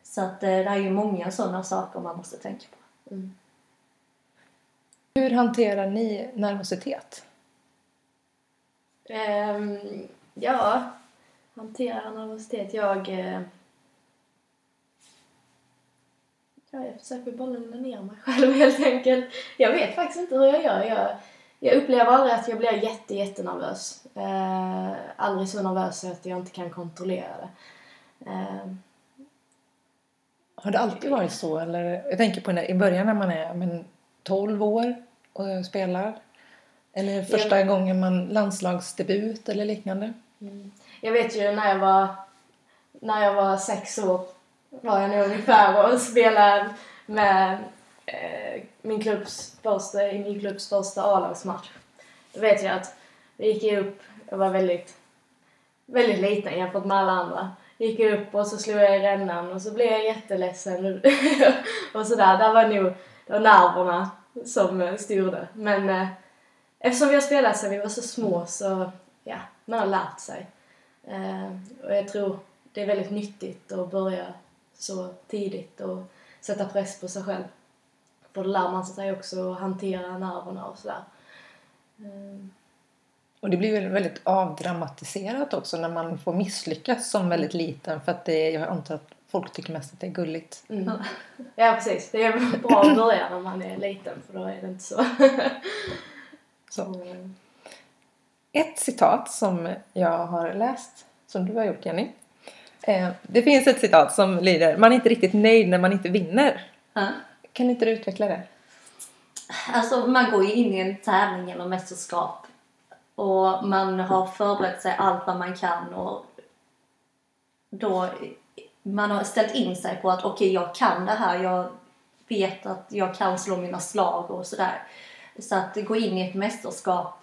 Så att eh, det är ju många sådana saker man måste tänka på. Hur hanterar ni nervositet? Um, ja, hantera nervositet. Jag... Uh, ja, jag försöker bara lugna ner mig själv helt enkelt. Jag vet faktiskt inte hur jag gör. Jag, jag upplever aldrig att jag blir jätte, jättenervös. Uh, aldrig så nervös att jag inte kan kontrollera det. Uh, Har det alltid varit så? Eller, jag tänker på när, i början när man är men, 12 år och spelar. Eller första gången man landslagsdebut eller liknande. Jag vet ju när jag var, när jag var sex år var jag nog ungefär och spelade med eh, min klubbs första, i min klubbs första A-lagsmatch. Då vet jag att jag gick upp, jag var väldigt, väldigt liten jämfört med alla andra. Gick jag upp och så slog jag i rännan och så blev jag jätteledsen och sådär. Där var nog det var nerverna som eh, styrde. Men eh, eftersom vi har spelat sedan vi var så små så, ja, man har lärt sig. Eh, och jag tror det är väldigt nyttigt att börja så tidigt och sätta press på sig själv. För då lär man sig också att hantera nerverna och sådär. Eh, Och det blir väl väldigt avdramatiserat också när man får misslyckas som väldigt liten. För att det, jag antar att folk tycker mest att det är gulligt. Mm. Ja, precis. Det är bra att börja när man är liten för då är det inte så. Så. Mm. Ett citat som jag har läst, som du har gjort Jenny. Eh, det finns ett citat som lyder Man är inte riktigt nöjd när man inte vinner. Ja. Kan inte du utveckla det? Alltså man går ju in i en tävling eller mästerskap och man har förberett sig allt vad man kan och då man har ställt in sig på att okej jag kan det här, jag vet att jag kan slå mina slag och sådär. Så att gå in i ett mästerskap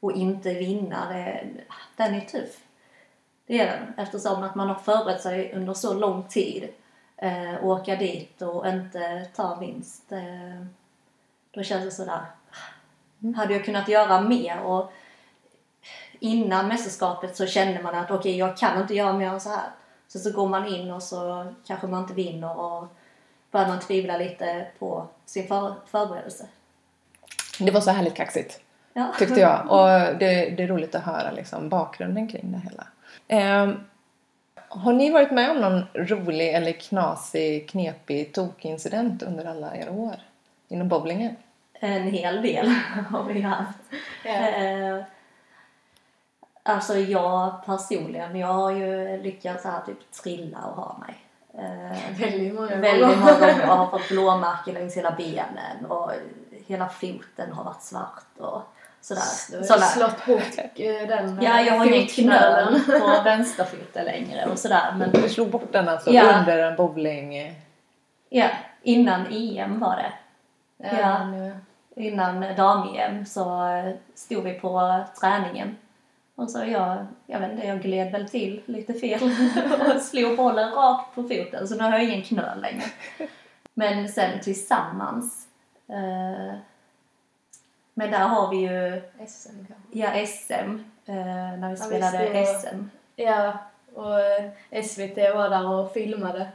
och inte vinna, det, den är tuff. Det är den, eftersom att man har förberett sig under så lång tid. Eh, åka dit och inte ta vinst. Eh, då känns det sådär, hade jag kunnat göra mer? Och innan mästerskapet så kände man att okej, jag kan inte göra mer än så här. Så så går man in och så kanske man inte vinner och börjar man tvivla lite på sin för, förberedelse. Det var så härligt kaxigt. Ja. tyckte jag. Och det, det är roligt att höra liksom, bakgrunden kring det hela. Ehm, har ni varit med om någon rolig eller knasig, knepig tokincident under alla era år inom bowlingen? En hel del har vi haft. Eh, alltså jag personligen, jag har ju lyckats här, typ trilla och ha mig. Eh, Väldigt många väldigt gånger. många gånger och har fått blåmärken längs hela benen och hela foten har varit svart och sådär. Du har slått bort eh, den Ja, jag har ingen fotknölen. knöl på vänsterfoten längre och sådär. Men Du slog bort den alltså Ja. under en bowling... ja, innan EM var det. Ja, Ja. nu- Innan dam-EM så eh, stod vi på träningen. Och så jag, jag vet inte, jag gled väl till lite fel och slog bollen rakt på foten. Så nu har jag ingen knöl längre. Men sen tillsammans. Eh, men där har vi ju, SM kanske. ja SM. Eh, när vi Ja, spelade det SM. Ja, och eh, SVT var där och filmade.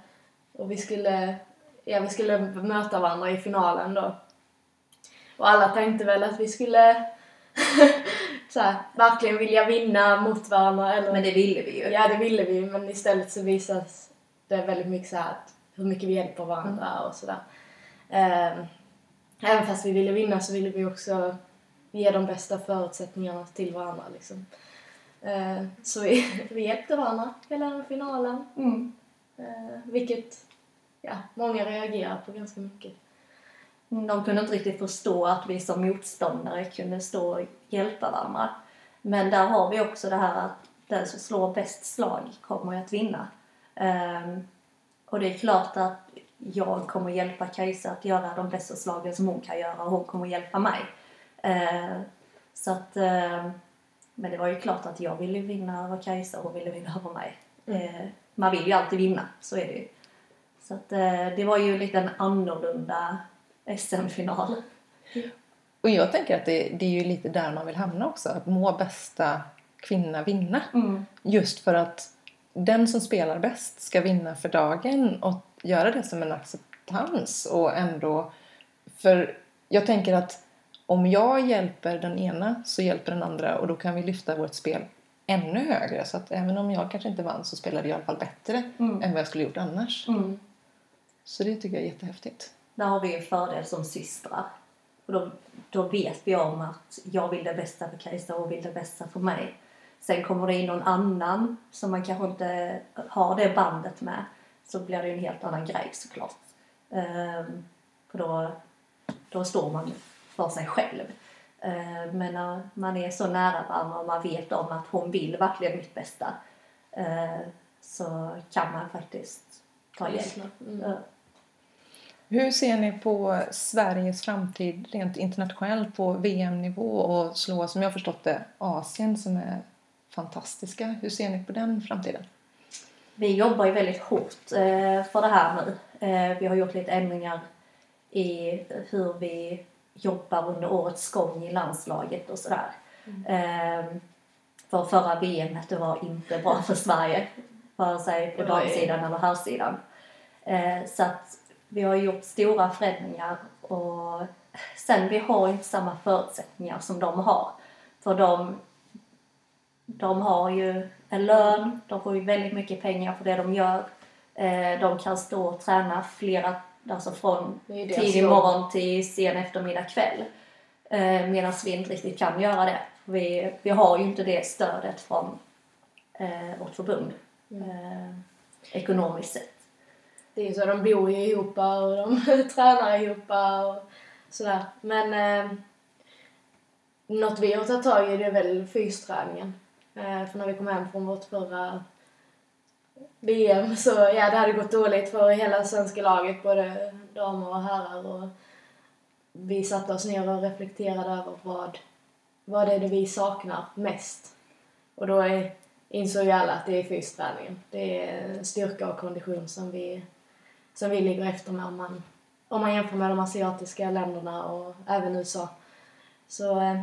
Och vi skulle, ja, vi skulle möta varandra i finalen då. Och alla tänkte väl att vi skulle så här, verkligen vilja vinna mot varandra. Eller, Men det ville vi ju. Ja, det ville vi men istället så visas det väldigt mycket så här hur mycket vi hjälper varandra och sådär. Ehm, även fast vi ville vinna så ville vi också ge de bästa förutsättningarna till varandra liksom. Ehm, så vi, vi hjälpte varandra hela den finalen. Mm. Ehm, vilket, ja, många reagerar på ganska mycket. De kunde inte riktigt förstå att vi som motståndare kunde stå och hjälpa varandra. Men där har vi också det här att den som slår bäst slag kommer att vinna. Ehm, och det är klart att jag kommer hjälpa Kajsa att göra de bästa slagen som hon kan göra och hon kommer hjälpa mig. Ehm, så att ehm, men det var ju klart att jag ville vinna över Kajsa och hon ville vinna över mig. Eh, man vill ju alltid vinna, så är det ju. Så att, eh, det var ju lite en annorlunda SM-final. Och jag tänker att det, det är ju lite där man vill hamna också. Att må bästa kvinna vinna. Mm. Just för att den som spelar bäst ska vinna för dagen och göra det som en acceptans och ändå... För jag tänker att om jag hjälper den ena så hjälper den andra och då kan vi lyfta vårt spel ännu högre. Så att även om jag kanske inte vann så spelade jag i alla fall bättre Mm. än vad jag skulle gjort annars. Mm. Så det tycker jag är jättehäftigt. Där har vi en fördel som systrar. Och då, då vet vi om att jag vill det bästa för Kajsa och vill det bästa för mig. Sen kommer det in någon annan som man kanske inte har det bandet med. Så blir det ju en helt annan grej såklart. Ehm, för då, då står man för sig själv. Ehm, men när man är så nära varandra och man vet om att hon vill verkligen mitt bästa. eh, så kan man faktiskt ta hjälp. Mm. Hur ser ni på Sveriges framtid rent internationellt på VM-nivå och slå, som jag förstått det, Asien som är fantastiska. Hur ser ni på den framtiden? Vi jobbar ju väldigt hårt eh, för det här nu. Eh, vi har gjort lite ändringar i hur vi jobbar under årets gång i landslaget och sådär. Eh, för förra VM det var inte bra för Sverige. Vare sig på damsidan eller herrsidan. Eh, så att vi har gjort stora förändringar och sen vi har inte samma förutsättningar som de har. För de, de har ju en lön, de får ju väldigt mycket pengar för det de gör. Eh, de kan stå och träna flera, alltså från tidig morgon till sen eftermiddag kväll. Eh, Medan vi inte riktigt kan göra det. Vi, vi har ju inte det stödet från eh, vårt förbund. Eh, ekonomiskt sett. Det är ju så, de bor ju ihop och de tränar ihop och sådär. Men eh, något vi har tagit tag i det är väl fysträningen. Eh, för när vi kom hem från vårt förra VM så ja, det hade gått dåligt för hela svenska laget, både damer och herrar. Och vi satte oss ner och reflekterade över vad, vad är det vi saknar mest. Och då är, insåg ju alla att det är fysträningen. Det är styrka och kondition som vi, som vi ligger efter med om man, om man jämför med de asiatiska länderna och även USA. Så eh,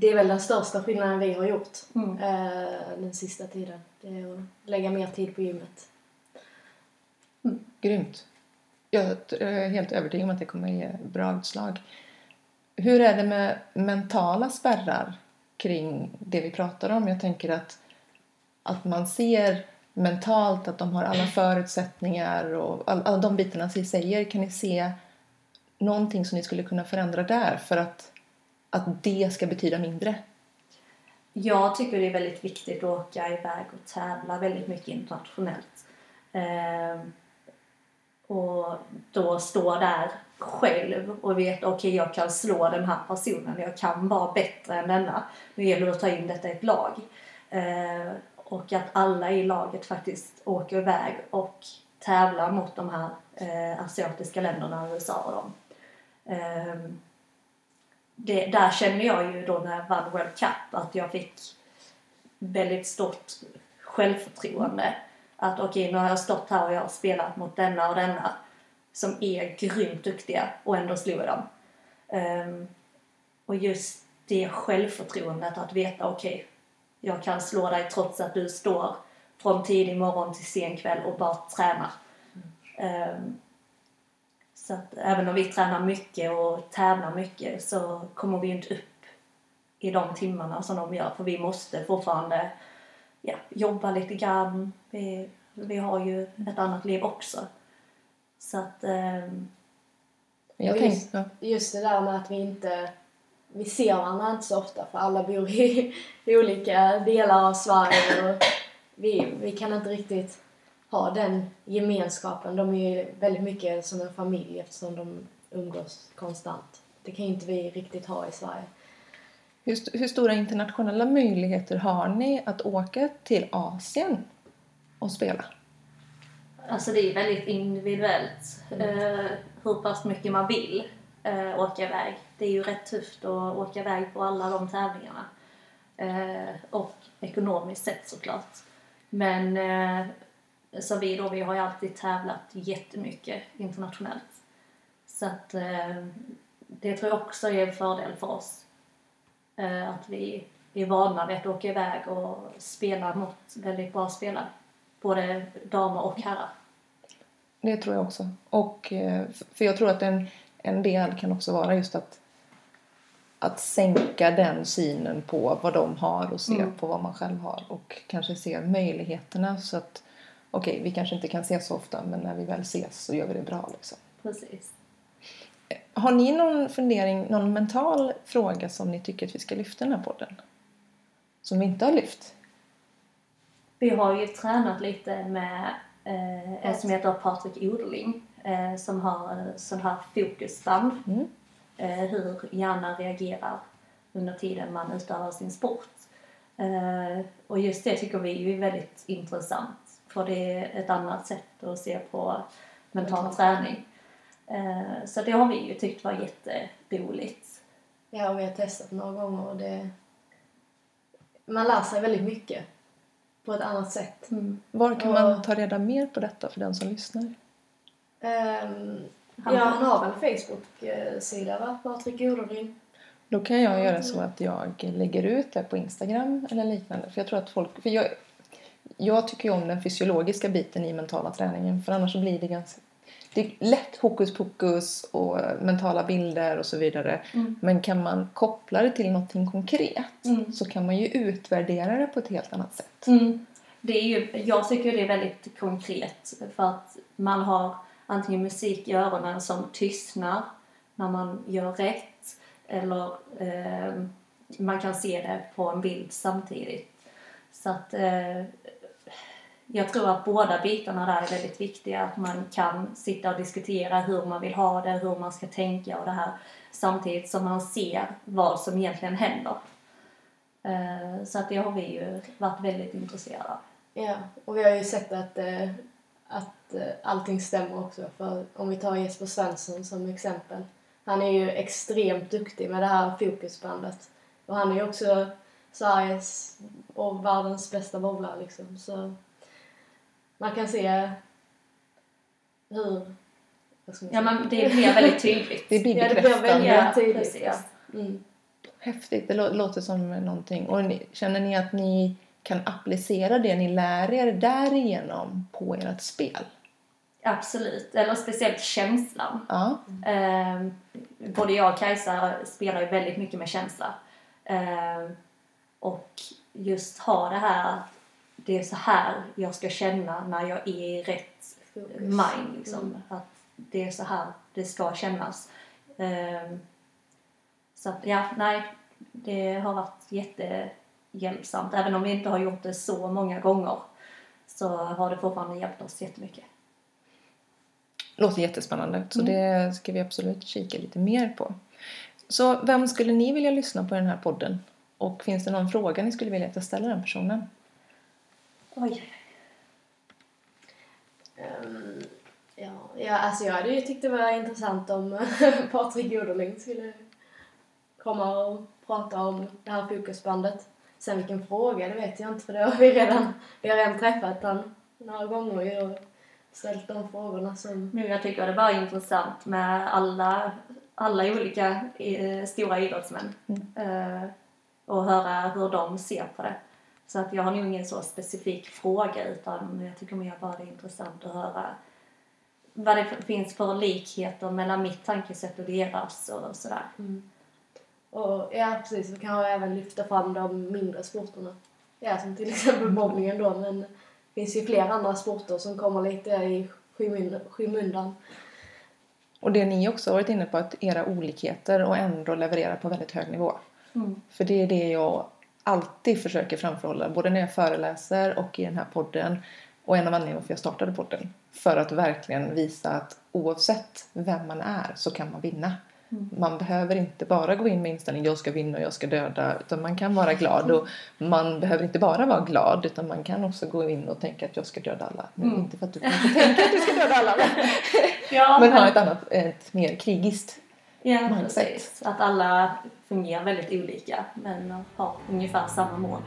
det är väl den största skillnaden vi har gjort Mm. eh, den sista tiden. Det är att lägga mer tid på gymmet. Grymt. Jag är helt övertygad om att det kommer ge bra utslag. Hur är det med mentala spärrar kring det vi pratar om? Jag tänker att, att man ser mentalt att de har alla förutsättningar och all, alla de bitarna som ni säger. Kan ni se någonting som ni skulle kunna förändra där för att, att det ska betyda mindre? Jag tycker det är väldigt viktigt att åka iväg och tävla väldigt mycket internationellt. Ehm, och då stå där själv och veta okej jag kan slå den här personen, jag kan vara bättre än denna. Nu gäller det att ta in detta i ett lag. Ehm, och att alla i laget faktiskt åker iväg och tävlar mot de här eh, asiatiska länderna, USA och dem. Ehm, det, där känner jag ju då när jag vann World Cup att jag fick väldigt stort självförtroende. Att okej, nu har jag stått här och jag har spelat mot denna och denna som är grymt duktiga och ändå slog jag dem. Ehm, och just det självförtroendet att veta okej, jag kan slå dig trots att du står från tidig morgon till sen kväll och bara tränar. Ehm, så att även om vi tränar mycket och tävlar mycket så kommer vi inte upp i de timmarna som de gör för vi måste fortfarande ja, jobba lite grann. Vi, vi har ju ett annat liv också. Så att ehm, Jag just- ja. Just det där med att vi inte vi ser varandra inte så ofta för alla bor i, i olika delar av Sverige och vi, vi kan inte riktigt ha den gemenskapen. De är ju väldigt mycket som en familj eftersom de umgås konstant. Det kan ju inte vi riktigt ha i Sverige. hur, st- hur stora internationella möjligheter har ni att åka till Asien och spela? Alltså det är väldigt individuellt eh, hur pass mycket man vill eh, åka iväg. Det är ju rätt tufft att åka iväg på alla de tävlingarna. Eh, och ekonomiskt sett såklart. Men eh, så vi då, vi har ju alltid tävlat jättemycket internationellt. Så att eh, det tror jag också är en fördel för oss. Eh, att vi är vana vid att åka iväg och spela mot väldigt bra spelare. Både damer och herrar. Det tror jag också. Och, eh, för jag tror att en, en del kan också vara just att, att sänka den synen på vad de har och se Mm. på vad man själv har och kanske se möjligheterna så att okej, vi kanske inte kan ses så ofta men när vi väl ses så gör vi det bra liksom. Precis. Har ni någon fundering, någon mental fråga som ni tycker att vi ska lyfta i den här podden? Som vi inte har lyft? Vi har ju tränat lite med eh, en som heter Patrik Oderling eh, som har eh, sån här fokusband. Mm. Eh, hur hjärnan reagerar under tiden man utövar sin sport. Eh, och just det tycker vi är väldigt intressant. För det är ett annat sätt att se på mental Mental träning. Eh, så det har vi ju tyckt var jätteroligt. Ja, och vi har testat några gånger och det... Man lär sig väldigt mycket på ett annat sätt. Var kan Och- man ta reda mer på detta för den som lyssnar? Um, Han- ja, han har väl en Facebook-sida va? Patrik Oderling. Då kan jag göra så att jag lägger ut det på Instagram eller liknande. För jag tror att folk... För jag, jag tycker ju om den fysiologiska biten i mentala träningen. För annars blir det ganska... Det är lätt hokus pokus och mentala bilder och så vidare. Mm. Men kan man koppla det till någonting konkret Mm. så kan man ju utvärdera det på ett helt annat sätt. Mm. Det är ju, jag tycker det är väldigt konkret för att man har antingen musik i öronen som tystnar när man gör rätt eller eh, man kan se det på en bild samtidigt. Så att eh, jag tror att båda bitarna där är väldigt viktiga. Att man kan sitta och diskutera hur man vill ha det, hur man ska tänka och det här samtidigt som man ser vad som egentligen händer. Eh, så att det har vi ju varit väldigt intresserade av. Ja, och vi har ju sett att, eh, att eh, allting stämmer också. För om vi tar Jesper Svensson som exempel. Han är ju extremt duktig med det här fokusbandet. Och han är ju också Sveriges och världens bästa bowlare liksom. Så man kan se hur... man Ja, säga? men det blir väldigt tydligt. Det blir Ja, det blir bekräftande. väldigt tydligt. Ja. Mm. Häftigt, det lå- låter som någonting. Och ni, känner ni att ni kan applicera det ni lär er därigenom på ert spel? Absolut. Eller speciellt känslan. Ja. Eh, både jag och Kajsa spelar ju väldigt mycket med känsla. Eh, och just ha det här att det är så här jag ska känna när jag är i rätt Fokus. mind. Liksom. Mm. Att det är så här det ska kännas. Eh, så att, ja, nej. Det har varit jättehjälpsamt. Även om vi inte har gjort det så många gånger så har det fortfarande hjälpt oss jättemycket. Låter jättespännande, så Mm. det ska vi absolut kika lite mer på. Så vem skulle ni vilja lyssna på i den här podden? Och finns det någon fråga ni skulle vilja att jag ställer den personen? Oj. Ehm, ja, ja, alltså jag hade ju tyckt det var intressant om Patrik Joderling skulle komma och prata om det här fokusbandet. Sen vilken fråga, det vet jag inte för det har vi redan, vi har redan träffat han några gånger ju och ställt de frågorna som... Nu jag tycker det bara är intressant med alla, alla olika eh, stora idrottsmän. Eh, och höra hur de ser på det. Så att jag har nog ingen så specifik fråga utan jag tycker mer bara det är intressant att höra vad det finns för likheter mellan mitt tankesätt och deras och sådär. Och ja, precis, vi kan ju även lyfta fram de mindre sporterna. Ja, som till exempel bowlingen då, men det finns ju fler andra sporter som kommer lite i skymund- skymundan. Och det ni också har varit inne på, att era olikheter och ändå leverera på väldigt hög nivå. Mm. För det är det jag alltid försöker framförhålla, både när jag föreläser och i den här podden. Och en av anledningarna för jag startade podden. För att verkligen visa att oavsett vem man är så kan man vinna. Man behöver inte bara gå in med inställningen jag ska vinna och jag ska döda. Utan man kan vara glad och man behöver inte bara vara glad utan man kan också gå in och tänka att jag ska döda alla. Men Mm. inte för att du kanske tänker att du ska döda alla. Men, Ja, men ha ett annat, ett mer krigiskt Ja, mindset. precis. Att alla fungerar väldigt olika men har ungefär samma mål.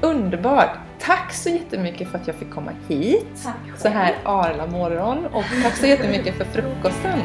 Underbart! Tack så jättemycket för att jag fick komma hit Tack så här arla morgon och tack så jättemycket för frukosten.